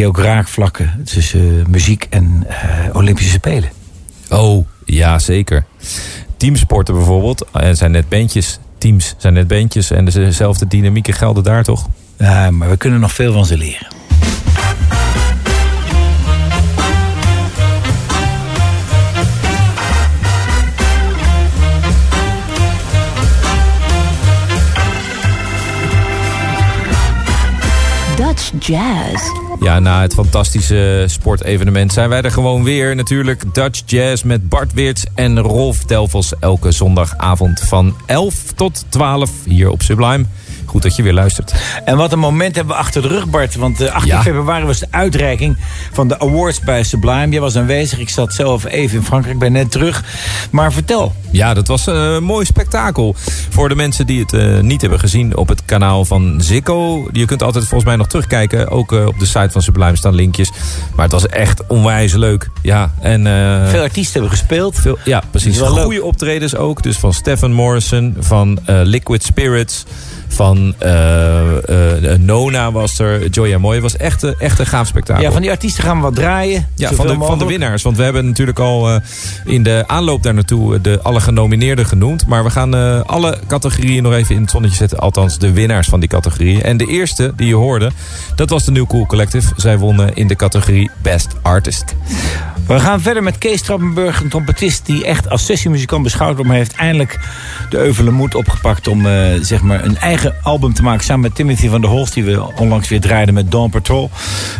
Zie je ook raakvlakken tussen muziek en Olympische Spelen. Oh, ja, zeker. Teamsporten bijvoorbeeld zijn net bandjes. Teams zijn net bandjes en dezelfde dynamieken gelden daar toch? Ja, maar we kunnen nog veel van ze leren. Jazz. Ja, na het fantastische sportevenement zijn wij er gewoon weer. Natuurlijk Dutch Jazz met Bart Weerts en Rolf Delvels. Elke zondagavond van 11 tot 12 hier op Sublime. Goed dat je weer luistert. En wat een moment hebben we achter de rug, Bart. Want uh, eh, 18 februari was de uitreiking van de awards bij Sublime. Jij was aanwezig. Ik zat zelf even in Frankrijk. Ik ben net terug. Maar vertel. Ja, dat was een mooi spektakel. Voor de mensen die het uh, niet hebben gezien op het kanaal van Zikko. Je kunt altijd volgens mij nog terugkijken. Ook uh, op de site van Sublime staan linkjes. Maar het was echt onwijs leuk. Ja, en, veel artiesten hebben gespeeld. Veel, ja, precies. Goede optredens ook. Dus van Stephen Morrison, van Liquid Spirits van uh, Nona was er. Joya Mooi was echt, echt een gaaf spektakel. Ja, van die artiesten gaan we wat draaien. Ja, van de, van de winnaars. Want we hebben natuurlijk al in de aanloop daar naartoe de, alle genomineerden genoemd. Maar we gaan alle categorieën nog even in het zonnetje zetten. Althans, de winnaars van die categorieën. En de eerste die je hoorde, dat was de New Cool Collective. Zij wonnen in de categorie Best Artist. We gaan verder met Kees Trappenburg, een trompetist die echt als sessiemuzikant beschouwd wordt. Maar heeft eindelijk de euvele moed opgepakt om zeg maar een eigen album te maken samen met Timothy van der Holst... die we onlangs weer draaiden met Dawn Patrol.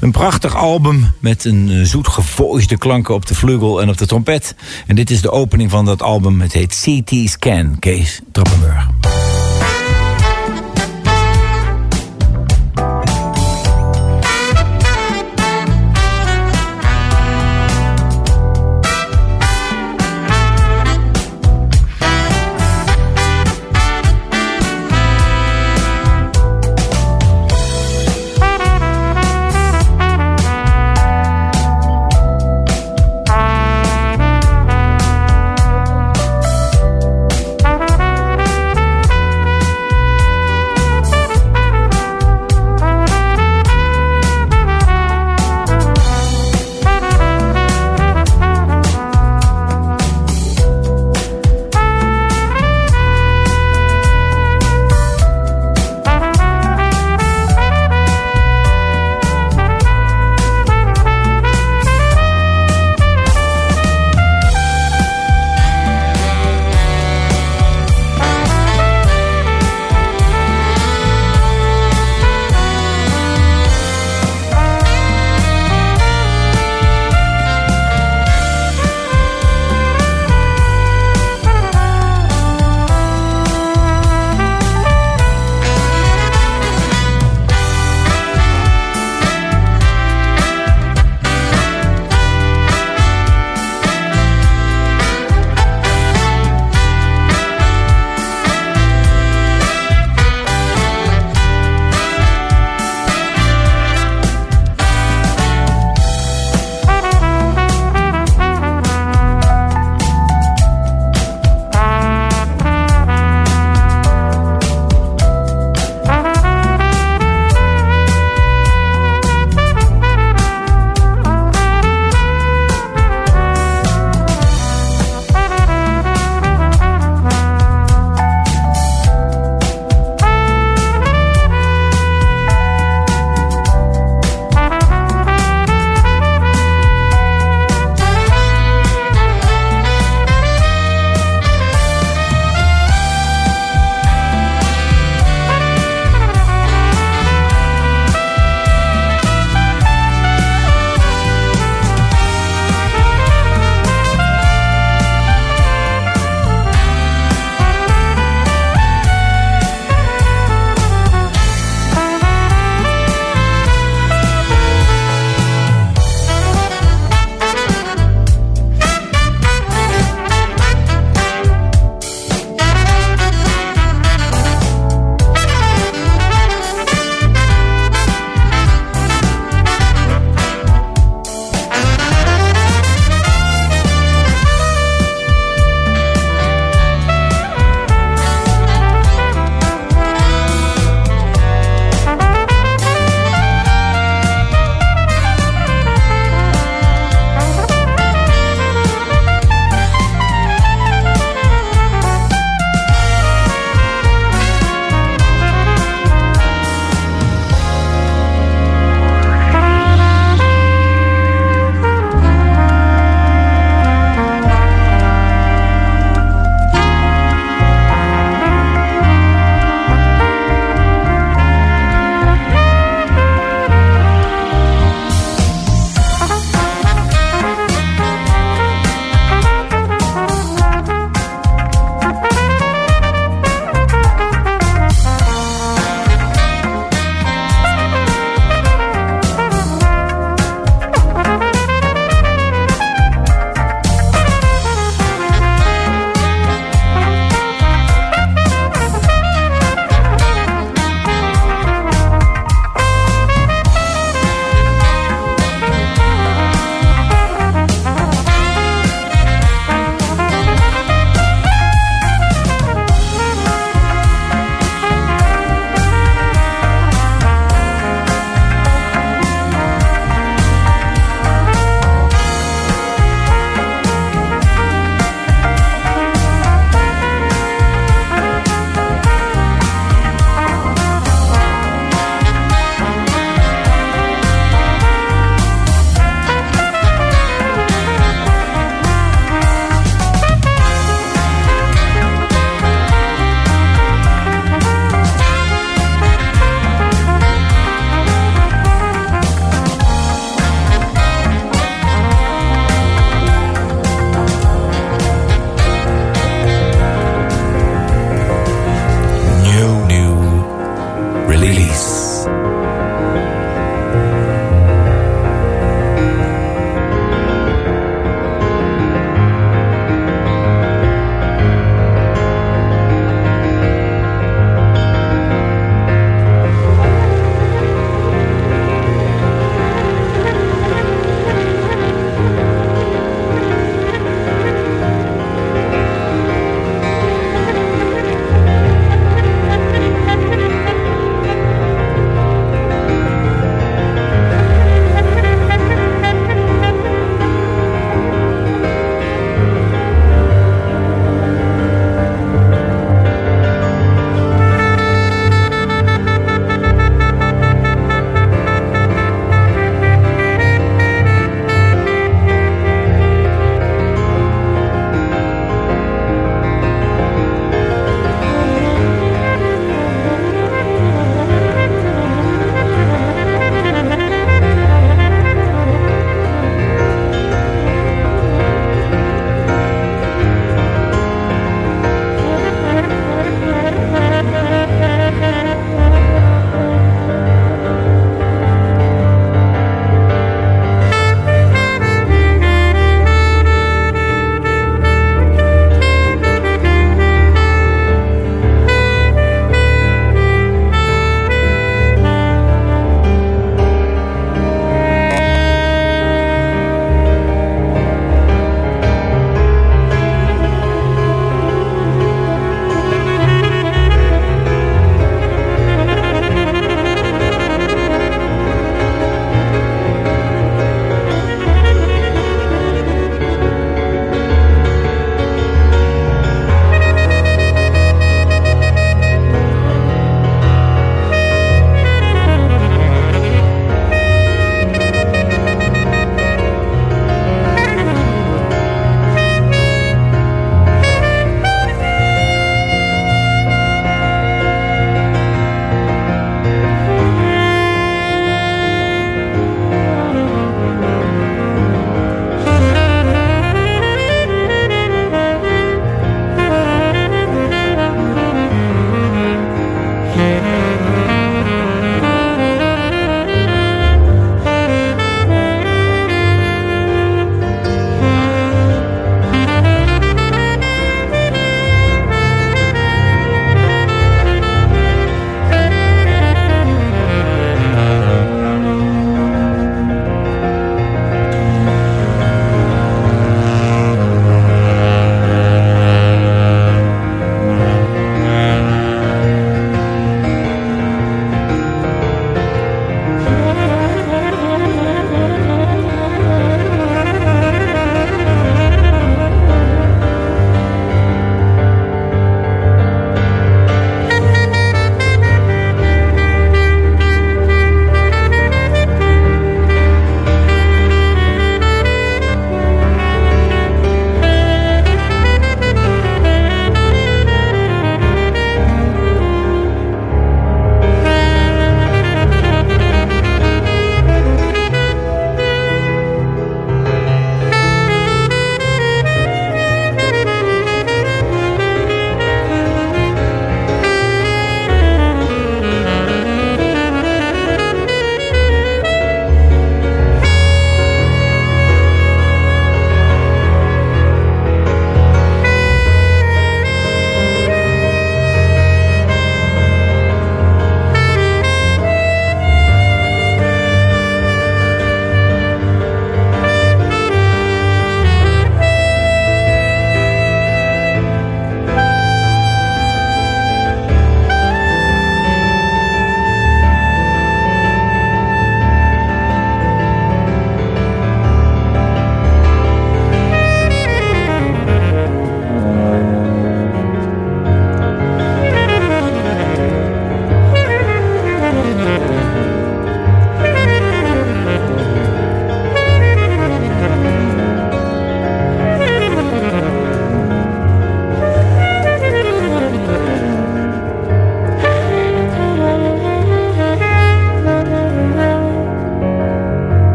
Een prachtig album met een uh, zoet gevoisde klanken op de vleugel en op de trompet. En dit is de opening van dat album. Het heet CT Scan, Kees Trappenburg.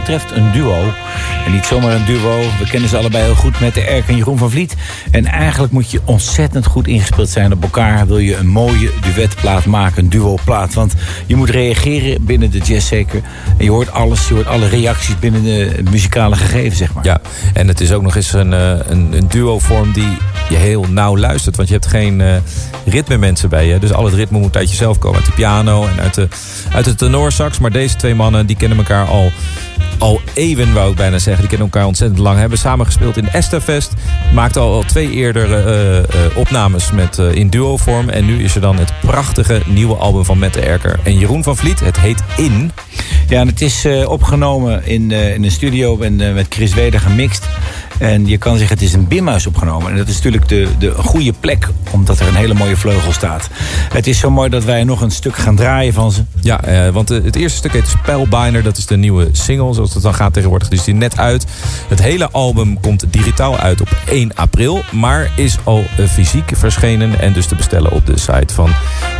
Betreft een duo. En niet zomaar een duo. We kennen ze allebei heel goed met de Erk en Jeroen van Vliet. En eigenlijk moet je ontzettend goed ingespeeld zijn op elkaar. Wil je een mooie duetplaat maken, een duoplaat. Want je moet reageren binnen de jazz zeker. En je hoort alles, je hoort alle reacties binnen de muzikale gegeven, zeg maar. Ja, en het is ook nog eens een, eh, een, een duo-vorm die je heel nauw luistert. Want je hebt geen uh, ritme mensen bij je. Dus al het ritme moet uit jezelf komen. Uit de piano en uit de, uit de tenorsax. Maar deze twee mannen die kennen elkaar al, al eeuwen, wou ik bijna zeggen. Die kennen elkaar ontzettend lang. Hebben samen gespeeld in Estafest. Maakte al, twee eerdere uh, uh, opnames met, uh, in duo-vorm. En nu is er dan het prachtige nieuwe album van Mette Erker en Jeroen van Vliet. Het heet In. Ja, en het is opgenomen in, in een studio en met Chris Weder gemixt. En je kan zeggen, het is een bimhuis opgenomen. En dat is natuurlijk de, de goede plek, omdat er een hele mooie vleugel staat. Het is zo mooi dat wij nog een stuk gaan draaien van ze. Ja, eh, want het eerste stuk heet Spellbinder. Dat is de nieuwe single, zoals het dan gaat tegenwoordig. Dus die net uit. Het hele album komt digitaal uit op 1 april. Maar is al uh, fysiek verschenen. En dus te bestellen op de site van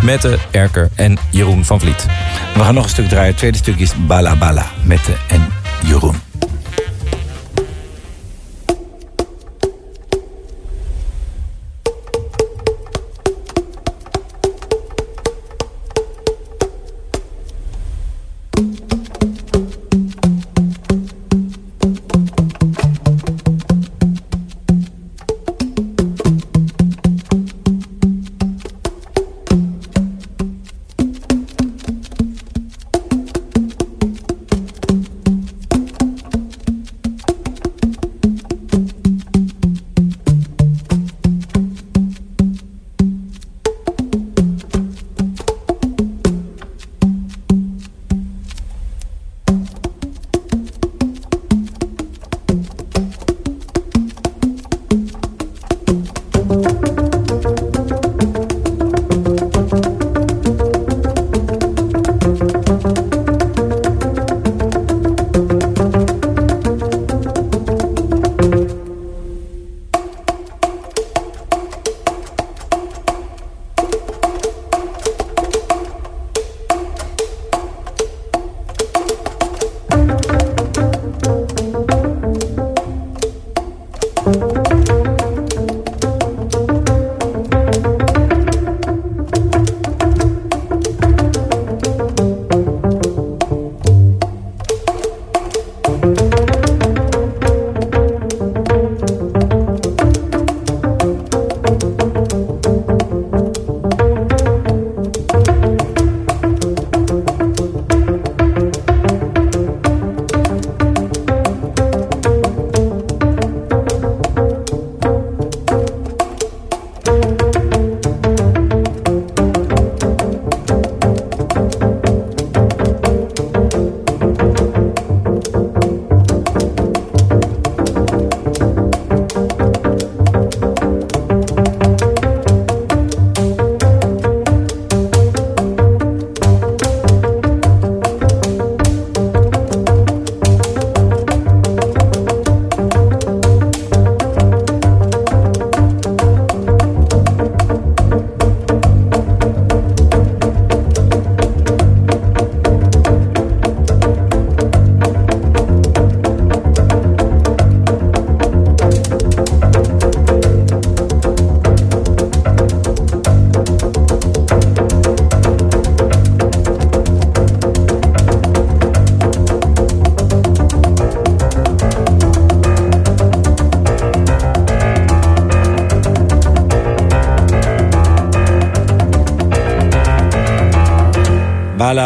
Mette, Erker en Jeroen van Vliet. We gaan nog een stuk draaien. Het tweede stuk is Bala Bala. Mette en Jeroen.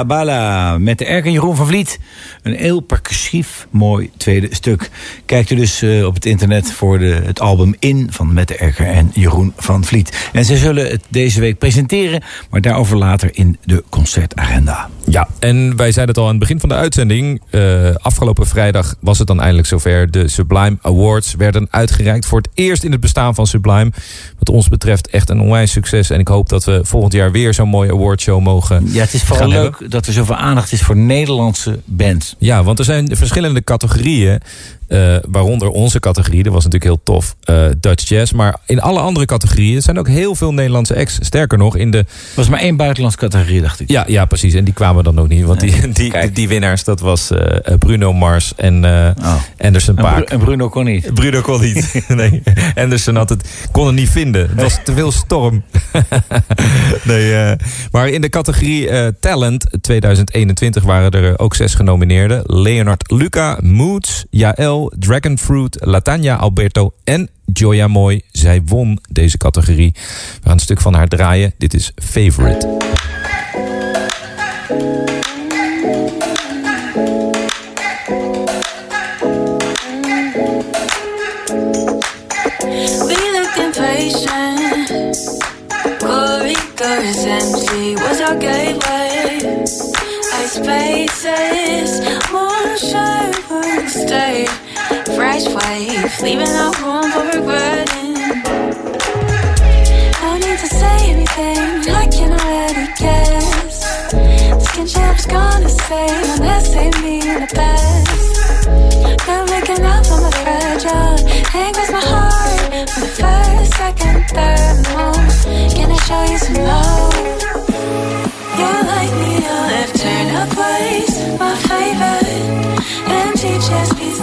Bala met de Erk en Jeroen van Vliet. Een heel percussief mooi tweede stuk. Kijkt u dus uh, op het internet voor de, het album In van Mette Erker en Jeroen van Vliet. En ze zullen het deze week presenteren, maar daarover later in de concertagenda. Ja, en wij zeiden het al aan het begin van de uitzending. Uh, afgelopen vrijdag was het dan eindelijk zover. De Sublime Awards werden uitgereikt voor het eerst in het bestaan van Sublime. Wat ons betreft echt een onwijs succes. En ik hoop dat we volgend jaar weer zo'n mooie awardshow mogen Ja, het is vooral leuk hebben. dat er zoveel aandacht is voor Nederlandse bands. Ja, want er zijn verschillende categorieën. Eh, waaronder onze categorie, dat was natuurlijk heel tof, eh, Dutch Jazz. Maar in alle andere categorieën zijn ook heel veel Nederlandse acts. Sterker nog, in de... Er was maar één buitenlandse categorie, dacht ik. Ja, ja, precies. En die kwamen dan ook niet. Want die, die, die winnaars, dat was eh, Bruno Mars en eh, Oh. Anderson En, Bru- Paak. en Bruno kon niet. Bruno kon niet. nee. Anderson had het, kon het niet vinden. Het was te veel storm. nee, eh, maar in de categorie eh, Talent 2021 waren er ook zes genomineerden. Leonard Luca, Moods, Jaël, Dragonfruit, Latanya Alberto en Joya Moy. Zij won deze categorie. We gaan een stuk van haar draaien. Dit is Favorite. Gateway? More stay. Fresh wave, leaving no room for regretting. No need to say anything. I can already guess. Skinship's gonna say, unless they me in the past. Been waking up on my fragile. Angers my heart for the first, second, third month. Can I show you some love? You're like me, left turn up ways. My. Empty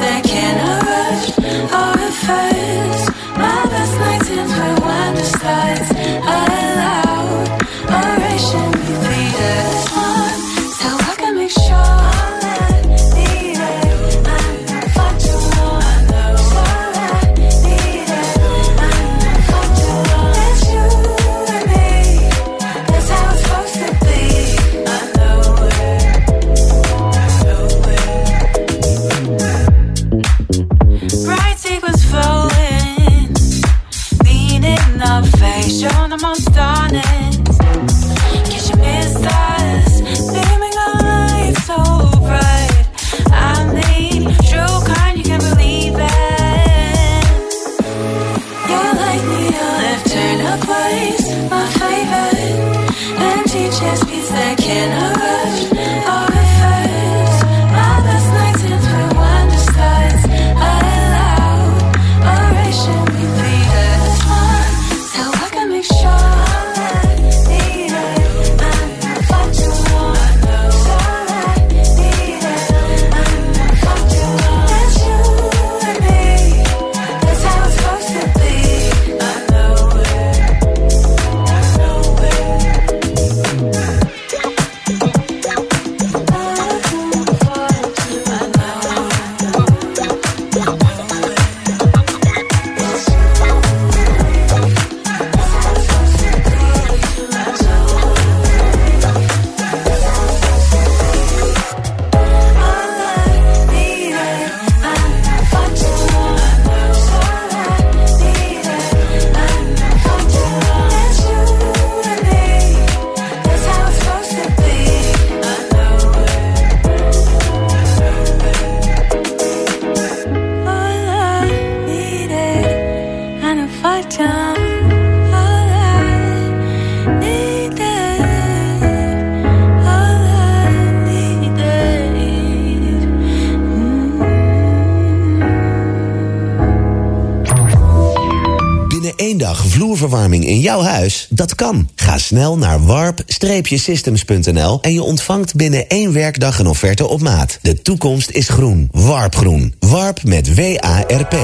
dag vloerverwarming in jouw huis? Dat kan. Ga snel naar warp-systems.nl en je ontvangt binnen één werkdag een offerte op maat. De toekomst is groen. Warpgroen. Warp met W-A-R-P.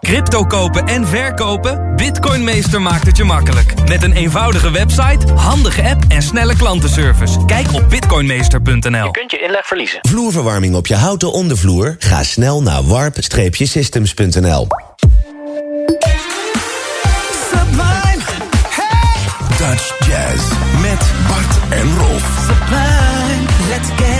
Crypto kopen en verkopen? Bitcoinmeester maakt het je makkelijk. Met een eenvoudige website, handige app en snelle klantenservice. Kijk op bitcoinmeester.nl. kunt je inleg verliezen. Vloerverwarming op je houten ondervloer? Ga snel naar warp-systems.nl. Jazz met Bart en Rolf. Sublime. Let's get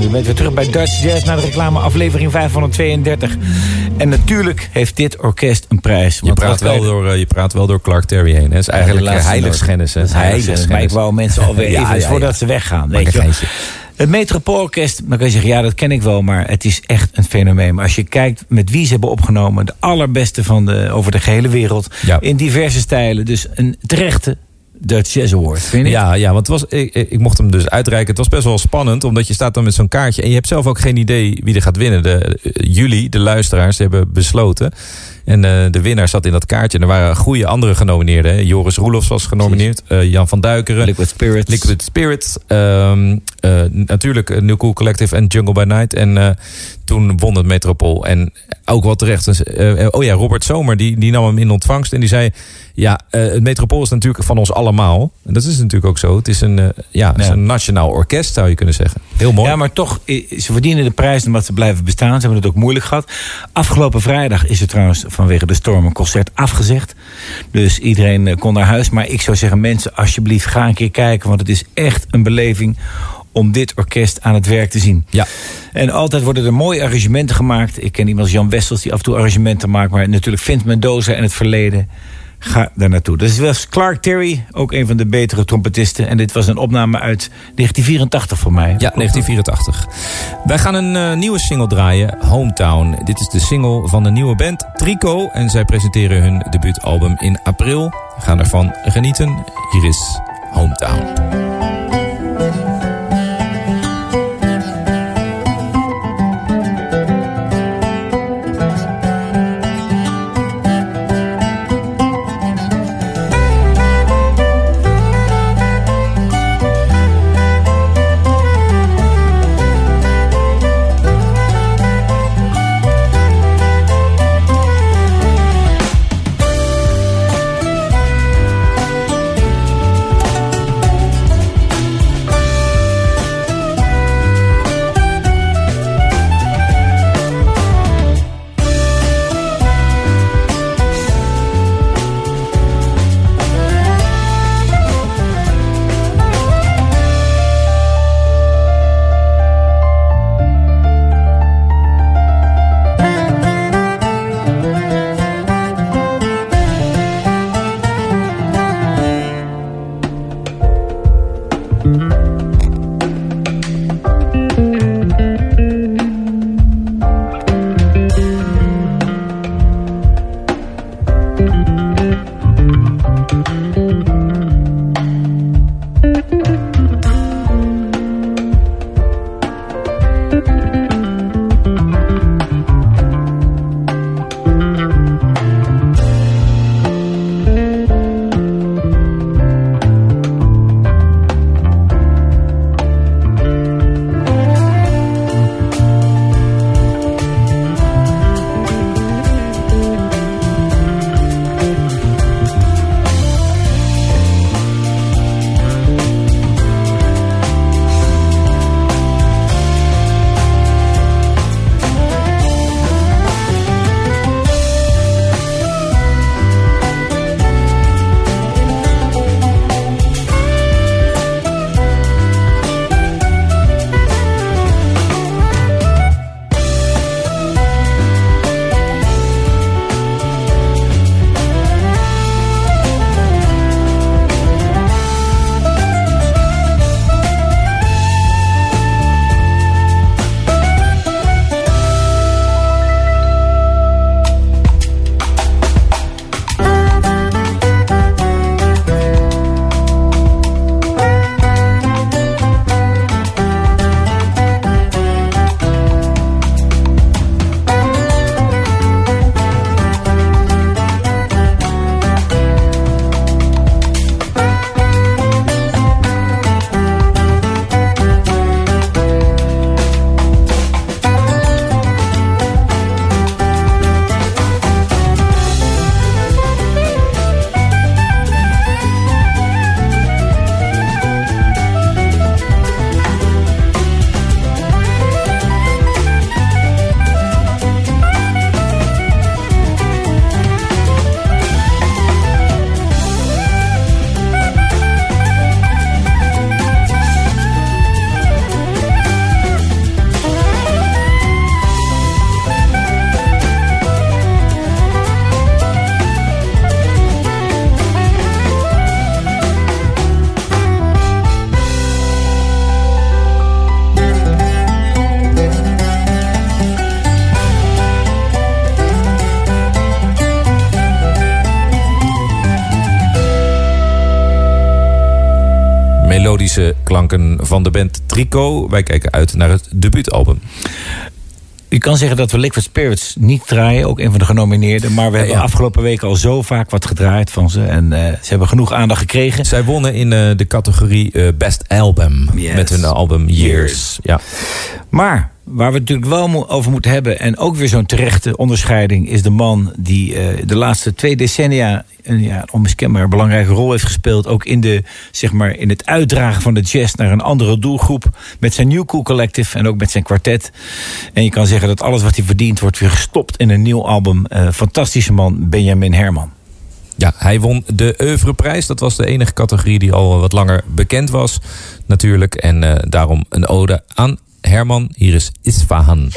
U bent weer terug bij Dutch Jazz naar de reclame aflevering 532. En natuurlijk heeft dit orkest een prijs. Je praat, wel door, eh, je praat wel door Clark Terry heen. Het is eigenlijk ja, laatste heiligschennis. Dat heiligschennis. Maar ik wou mensen alweer Ja, even ja, voordat ze weggaan. Weet je. Het Metropoolorkest, dan kan je zeggen, ja, dat ken ik wel, maar het is echt een fenomeen. Maar als je kijkt met wie ze hebben opgenomen, de allerbeste van de, over de gehele wereld, Ja. in diverse stijlen. Dus een terechte Dutch Jazz Award, vind je? Ja, ja, want het was, ik, ik mocht hem dus uitreiken. Het was best wel spannend, omdat je staat dan met zo'n kaartje... en je hebt zelf ook geen idee wie er gaat winnen. De, eh, jullie, de luisteraars, hebben besloten. En eh, de winnaar zat in dat kaartje. En er waren goede andere genomineerden. hè. Joris Roelofs was genomineerd. eh, Jan van Duikeren. Liquid Spirits. Liquid Spirits. ehm, eh, natuurlijk New Cool Collective en Jungle by Night. En toen won het Metropool. En ook wel terecht. Dus, oh ja, Robert Zomer, die, die nam hem in ontvangst. En die zei, ja, het Metropool is natuurlijk van ons allemaal. En dat is natuurlijk ook zo. Het is een, eh, ja, is een nationaal orkest, zou je kunnen zeggen. Heel mooi. Ja, maar toch, ze verdienen de prijs omdat ze blijven bestaan. Ze hebben het ook moeilijk gehad. Afgelopen vrijdag is er trouwens vanwege de storm een concert afgezegd. Dus iedereen eh, kon naar huis. Maar ik zou zeggen, mensen, alsjeblieft, ga een keer kijken. Want het is echt een beleving om dit orkest aan het werk te zien. Ja. En altijd worden er mooie arrangementen gemaakt. Ik ken iemand als Jan Wessels die af en toe arrangementen maakt. Maar natuurlijk Vince Mendoza en het verleden. Ga daar naartoe. Dus was Clark Terry, ook een van de betere trompetisten. En dit was een opname uit 1984 voor mij. Ja, 1984. Wij gaan een eh, nieuwe single draaien, Hometown. Dit is de single van de nieuwe band Trico. En zij presenteren hun debuutalbum in april. We gaan ervan genieten. Hier is Hometown. Klanken van de band Trico. Wij kijken uit naar het debuutalbum. U kan zeggen dat we Liquid Spirits niet draaien, ook een van de genomineerden. Maar we hebben ja. afgelopen weken al zo vaak wat gedraaid van ze. En eh, ze hebben genoeg aandacht gekregen. Zij wonnen in eh, de categorie eh, Best Album Yes. met hun album Years. Years. Ja. Maar waar we het natuurlijk wel over moeten hebben... en ook weer zo'n terechte onderscheiding... is de man die eh, de laatste twee decennia... een ja, onmiskenbaar belangrijke rol heeft gespeeld... ook in, de, zeg maar, in het uitdragen van de jazz naar een andere doelgroep... met zijn New Cool Collective en ook met zijn kwartet. En je kan zeggen dat alles wat hij verdient... wordt weer gestopt in een nieuw album. Eh, fantastische man, Benjamin Herman. Ja, hij won de Oeuvreprijs. Dat was de enige categorie die al wat langer bekend was, natuurlijk. En eh, daarom een ode aan Herman. Hier is Isfahan.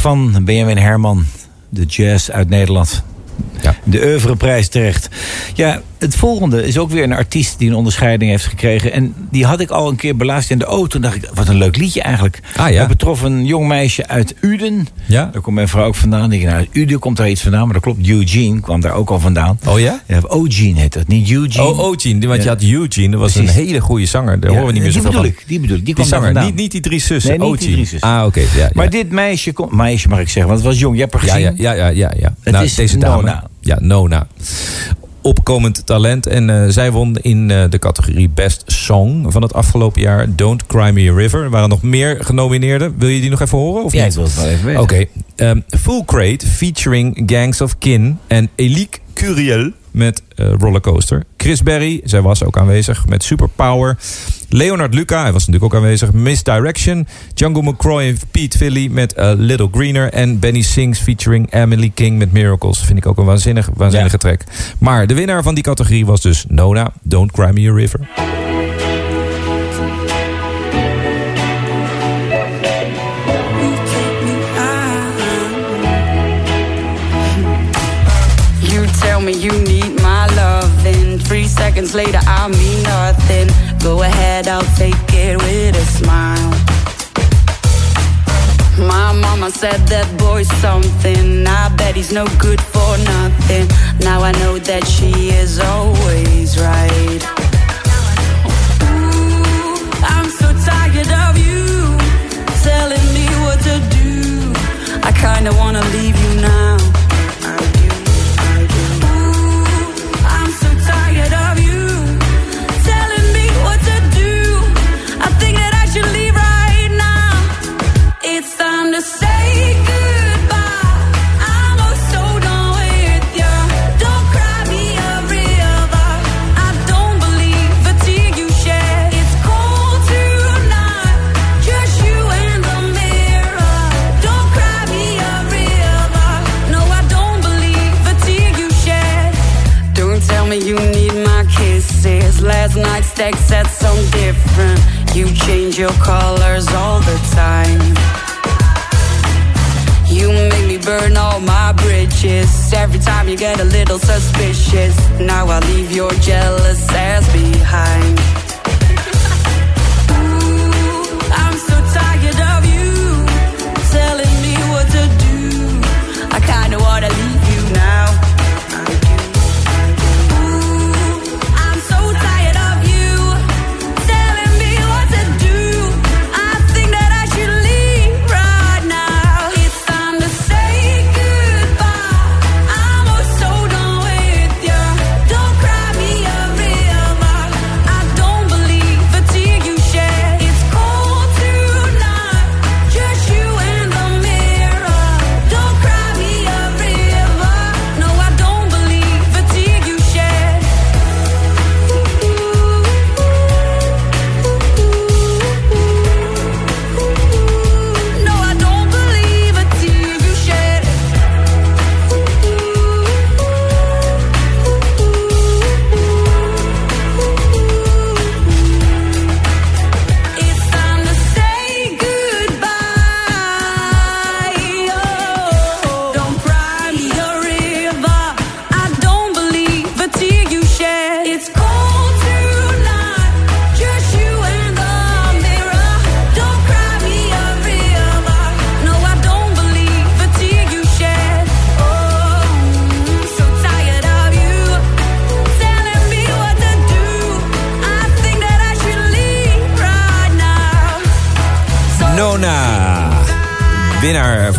Van Benjamin Herman, de jazz uit Nederland. Ja. de oeuvreprijs terecht. Ja, het volgende is ook weer een artiest die een onderscheiding heeft gekregen. En die had ik al een keer beluisterd in de auto. En dacht ik, wat een leuk liedje eigenlijk. Ah, ja. Het betrof een jong meisje uit Uden. Ja. Daar komt mijn vrouw ook vandaan. Ik nou, Uden komt daar iets vandaan. Maar dat klopt, Eugene kwam daar ook al vandaan. Oh ja? Ja, Eugene heet dat, niet Eugene. Oh, Eugene. Want je had Eugene. Dat was Precies. een hele goede zanger. Daar horen we niet meer bedoel van. ik, die bedoel ik. Die, Die zanger. Niet, niet die drie zussen. Nee, niet die Eugene. drie zussen. Ah, oké. Ja, ja. Maar dit meisje, kon, meisje mag ik zeggen, want het was jong. Je hebt haar gezien. ja, ja, ja, ja. ja. Het nou, is deze dame. Nona. Ja, Nona. Opkomend talent. En eh, zij won in eh, de categorie Best Song van het afgelopen jaar. Don't Cry Me a River. Er waren nog meer genomineerden. Wil je die nog even horen? Of Ja, niet? ik wil het wel even weten. Oké. Ehm, Full Crate featuring Gangs of Kin en Elique Curiel met eh, Rollercoaster. Chris Berry, zij was ook aanwezig met Superpower. Leonard Luca, hij was natuurlijk ook aanwezig. Misdirection. Django McCroy en Pete Philly met eh, Little Greener. En Benny Sings featuring Emily King met Miracles. Vind ik ook een waanzinnig, waanzinnige track. Maar de winnaar van die categorie was dus Nona, Don't Cry Me a River. Three seconds later I mean nothing. Go ahead, I'll take it with a smile. My mama said that boy's something. I bet he's no good for nothing. Now I know that she is always right. Ooh, I'm so tired of you telling me what to do. I kinda wanna leave you Night's said so different. You change your colors all the time. You make me burn all my bridges. Every time you get a little suspicious. Now I leave your jealous ass behind.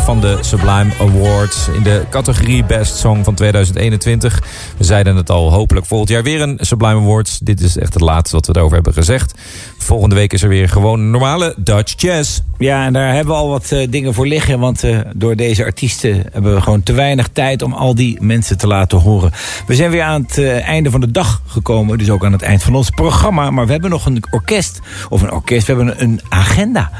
Van de Sublime Awards in de categorie Best Song van 2021. We zeiden het al, hopelijk volgend jaar weer een Sublime Awards. Dit is echt het laatste wat we erover hebben gezegd. Volgende week is er weer gewoon normale Dutch Jazz. Ja, en daar hebben we al wat eh, dingen voor liggen. Want eh, door deze artiesten hebben we gewoon te weinig tijd om al die mensen te laten horen. We zijn weer aan het eh, einde van de dag gekomen. Dus ook aan het eind van ons programma. Maar we hebben nog een orkest. Of een orkest. We hebben een agenda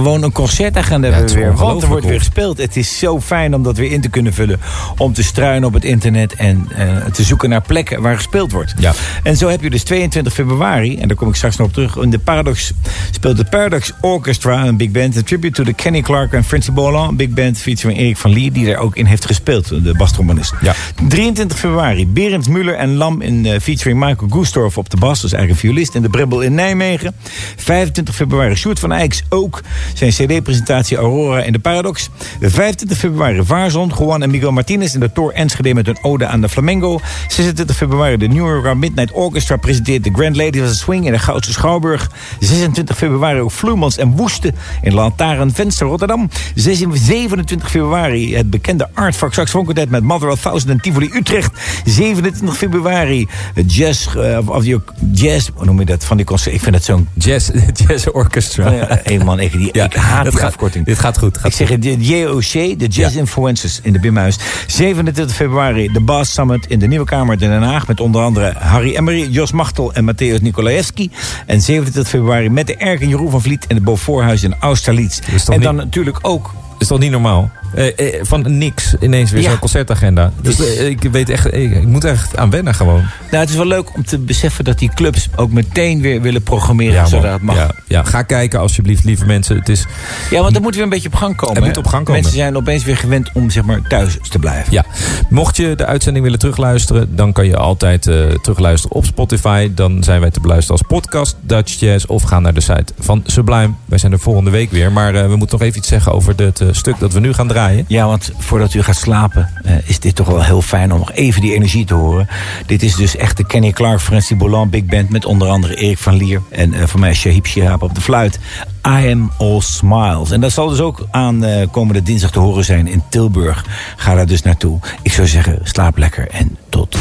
gewoon een concertagenda Ja, hebben we weer. Want er wordt weer gespeeld. Het is zo fijn om dat weer in te kunnen vullen. Om te struinen op het internet en eh, te zoeken naar plekken waar gespeeld wordt. Ja. En zo heb je dus 22 februari, en daar kom ik straks nog op terug. In de Paradox speelt de Paradox Orchestra, een big band. Een tribute to the Kenny Clark en Francie Bolan. Een big band featuring Erik van Lier, die daar ook in heeft gespeeld. De bastrombonist. Ja. 23 februari, Berend Muller en Lam in eh, featuring Michael Goestorf op de bas. Dat is eigenlijk een violist. In de Brebbel in Nijmegen. 25 februari, Sjoerd van Eycks ook. Zijn cd-presentatie Aurora in de Paradox. 25 februari, Vaarzon, Juan en Miguel Martinez in de Tor Enschede met een ode aan de flamengo. 26 februari, de New York Midnight Orchestra presenteert de Grand Ladies of the Swing in de Goudse Schouwburg. 26 februari, ook Vloemans en Woeste in Lantaarn Venster Rotterdam. 27 februari, het bekende Artvak Saxofoonkwartet met Mother of Thousand en Tivoli Utrecht. 27 februari, het jazz, eh, of die jazz, hoe noem je dat, van die concert. Ik vind het zo'n... Jazz, jazz Orchestra. Ja, hey man, ik, die, ik haat dat die gaat, afkorting. Dit gaat goed. Gaat Ik zeg het, de JOC, de Jazz Ja. Influencers in de Bimhuis. 27 februari, de Bass Summit in de Nieuwe Kamer in Den Haag. Met onder andere Harry Emery, Jos Machtel en Matthäus Nikolaevski. En 27 februari met de Erk en Jeroen van Vliet in het Beauforthuis in Austerlitz. En niet- dan natuurlijk ook is toch niet normaal? Eh, eh, van niks ineens weer Ja. zo'n concertagenda. Dus Dus- eh, ik weet echt, ik, ik moet echt aan wennen gewoon. Nou, het is wel leuk om te beseffen dat die clubs ook meteen weer willen programmeren man. zodra het mag. Ja, ja, ga kijken alsjeblieft, lieve mensen. Het is, Ja, want er moet weer een beetje op gang komen. Het moet op gang komen. Mensen zijn opeens weer gewend om zeg maar thuis te blijven. ja. Mocht je de uitzending willen terugluisteren, dan kan je altijd eh, terugluisteren op Spotify. Dan zijn wij te beluisteren als podcast Dutch Jazz. Of ga naar de site van Sublime. Wij zijn er volgende week weer. Maar we moeten nog even iets zeggen over het stuk dat we nu gaan draaien. Ja, want voordat u gaat slapen eh, is dit toch wel heel fijn om nog even die energie te horen. Dit is dus echt de Kenny Clark, Francie Bolan Big Band... met onder andere Erik van Lier en eh, voor mij Shahib Shihab op de fluit. I am all smiles. En dat zal dus ook aan eh, komende dinsdag te horen zijn in Tilburg. Ga daar dus naartoe. Ik zou zeggen, slaap lekker en tot.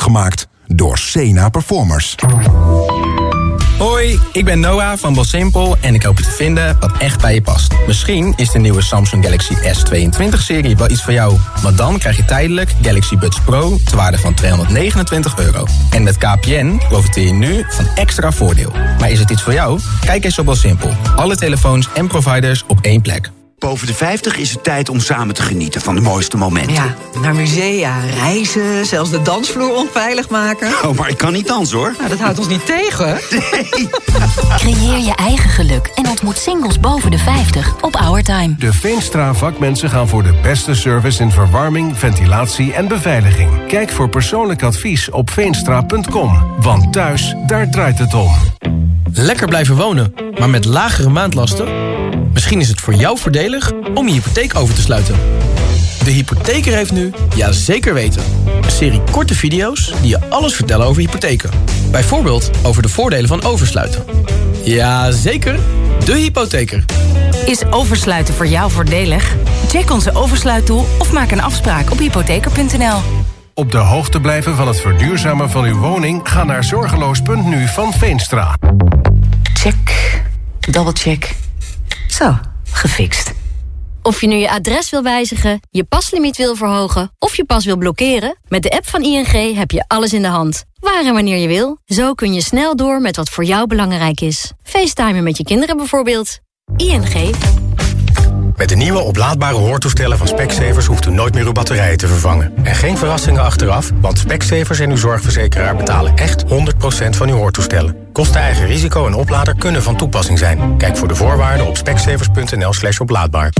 Gemaakt door Sena Performers. Hoi, ik ben Noah van Simple en ik hoop je te vinden wat echt bij je past. Misschien is de nieuwe Samsung Galaxy S22-serie wel iets voor jou. Want dan krijg je tijdelijk Galaxy Buds Pro ter waarde van 229 euro. En met KPN profiteer je nu van extra voordeel. Maar is het iets voor jou? Kijk eens op Simple. Alle telefoons en providers op één plek. Boven de 50 is het tijd om samen te genieten van de mooiste momenten. Ja, naar musea, reizen, zelfs de dansvloer onveilig maken. Oh, maar ik kan niet dansen hoor. Nou, dat houdt ons niet tegen. Creëer je eigen geluk en ontmoet singles boven de 50 op Our Time. De Veenstra vakmensen gaan voor de beste service in verwarming, ventilatie en beveiliging. Kijk voor persoonlijk advies op veenstra.com. Want thuis, daar draait het om. Lekker blijven wonen, maar met lagere maandlasten? Misschien is het voor jou voordelig om je hypotheek over te sluiten. De hypotheker heeft nu Ja Zeker Weten. Een serie korte video's die je alles vertellen over hypotheken. Bijvoorbeeld over de voordelen van oversluiten. Ja zeker, de hypotheker. Is oversluiten voor jou voordelig? Check onze oversluittool of maak een afspraak op hypotheker.nl. Op de hoogte blijven van het verduurzamen van uw woning... ga naar zorgeloos.nu van Veenstra. Check. Double check. Zo, gefixt. Of je nu je adres wil wijzigen, je paslimiet wil verhogen... of je pas wil blokkeren, met de app van ING heb je alles in de hand. Waar en wanneer je wil. Zo kun je snel door met wat voor jou belangrijk is. FaceTimen met je kinderen bijvoorbeeld. ING. Met de nieuwe oplaadbare hoortoestellen van Specsavers hoeft u nooit meer uw batterijen te vervangen. En geen verrassingen achteraf, want Specsavers en uw zorgverzekeraar betalen echt 100% van uw hoortoestellen. Kosten eigen risico en oplader kunnen van toepassing zijn. Kijk voor de voorwaarden op specsavers.nl slash oplaadbaar.